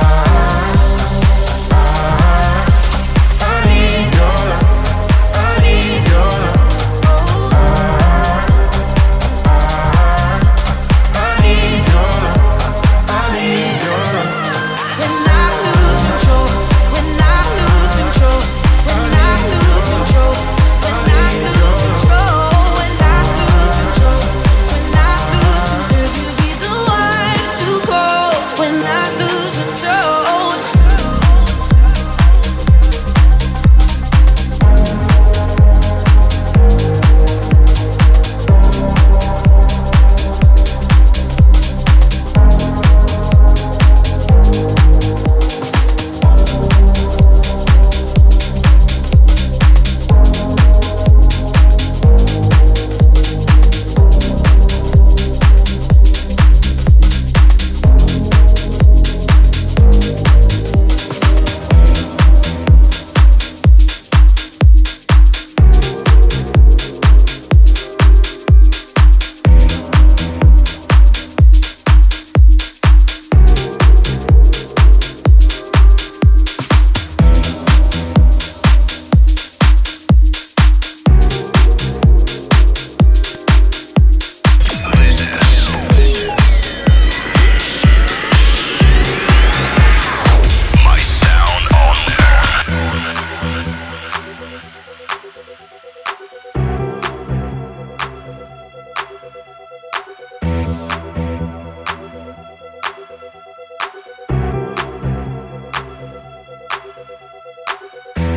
time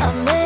I'm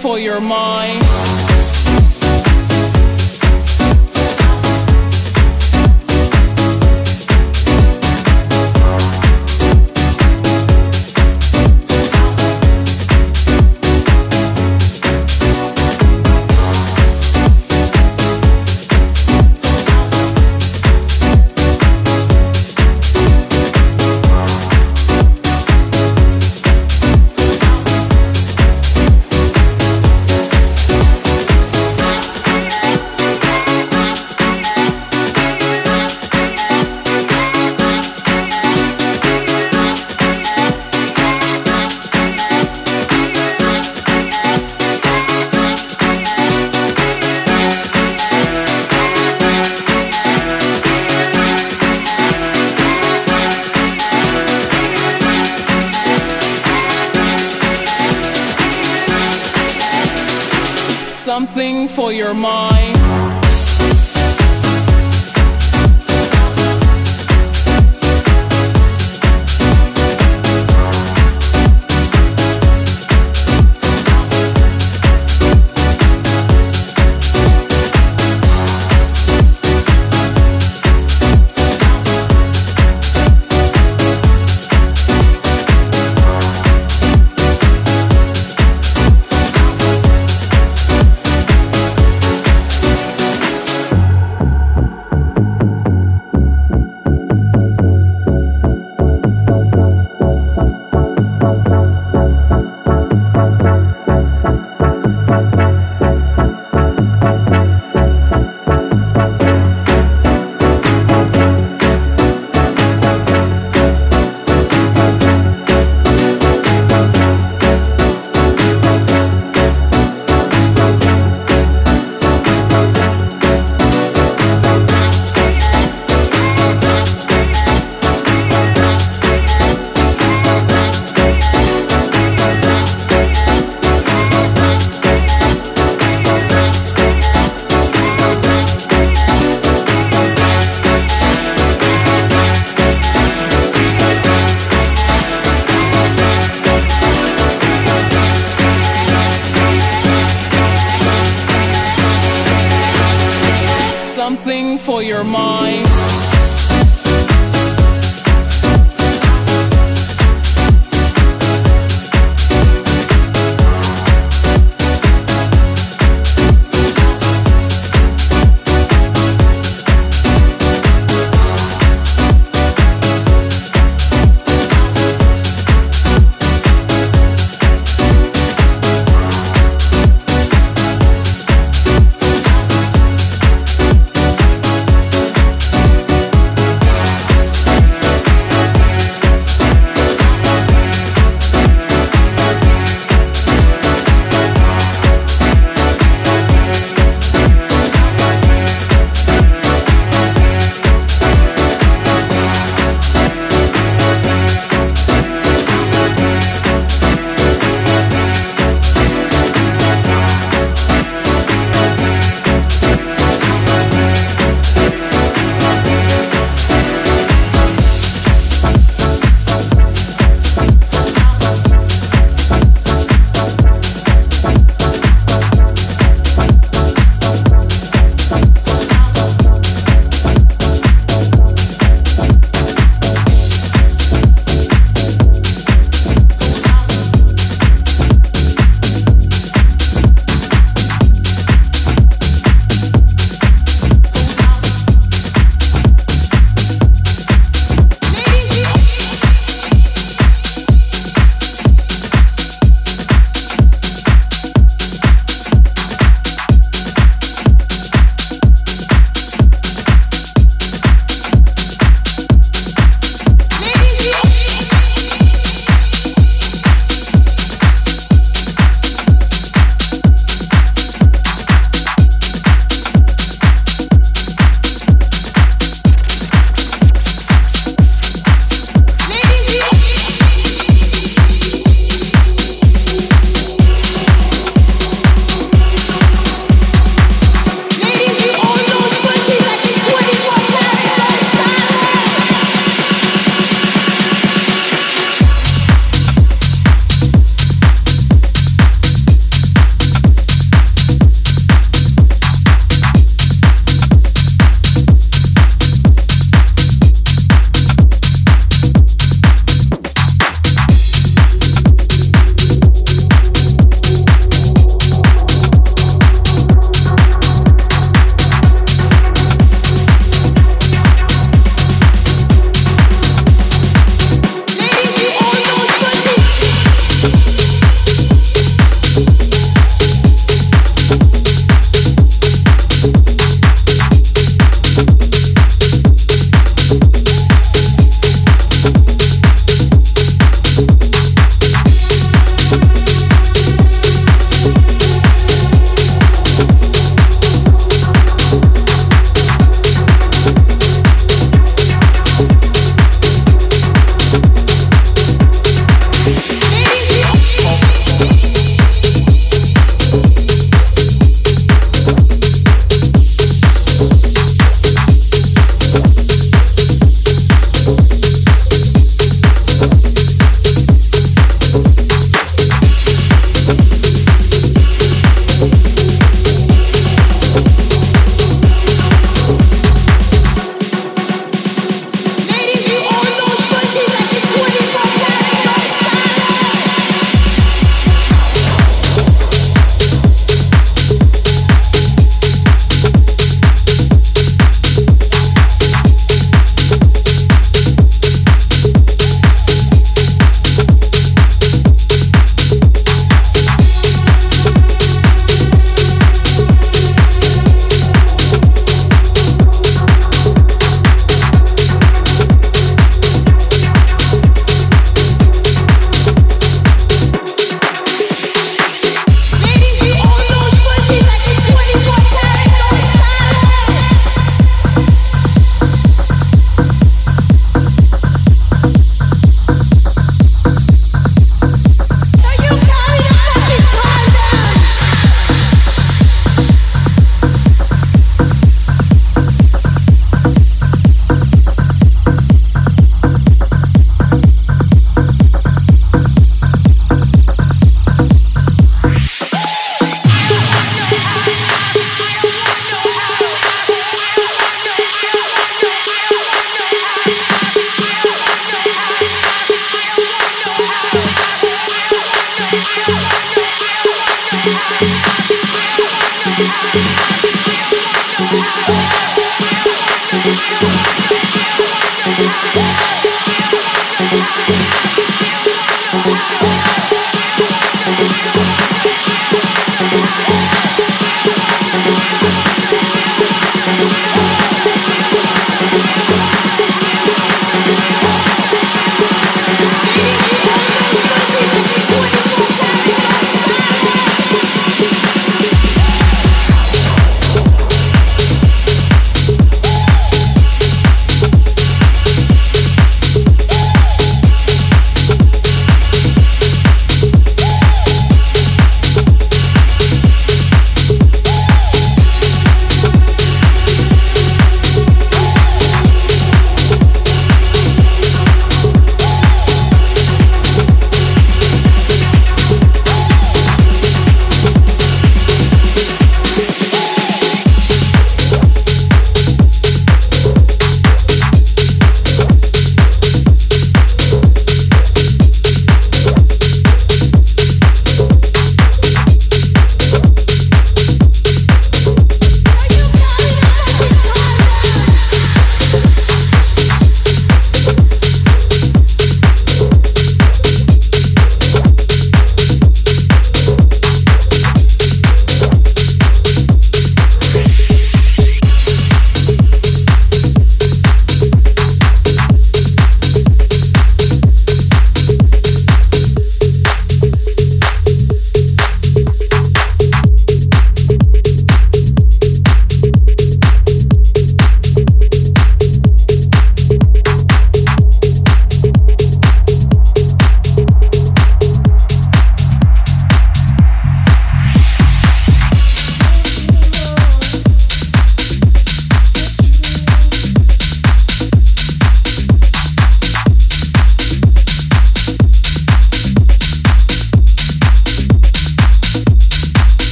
for your mind. Something for your mind.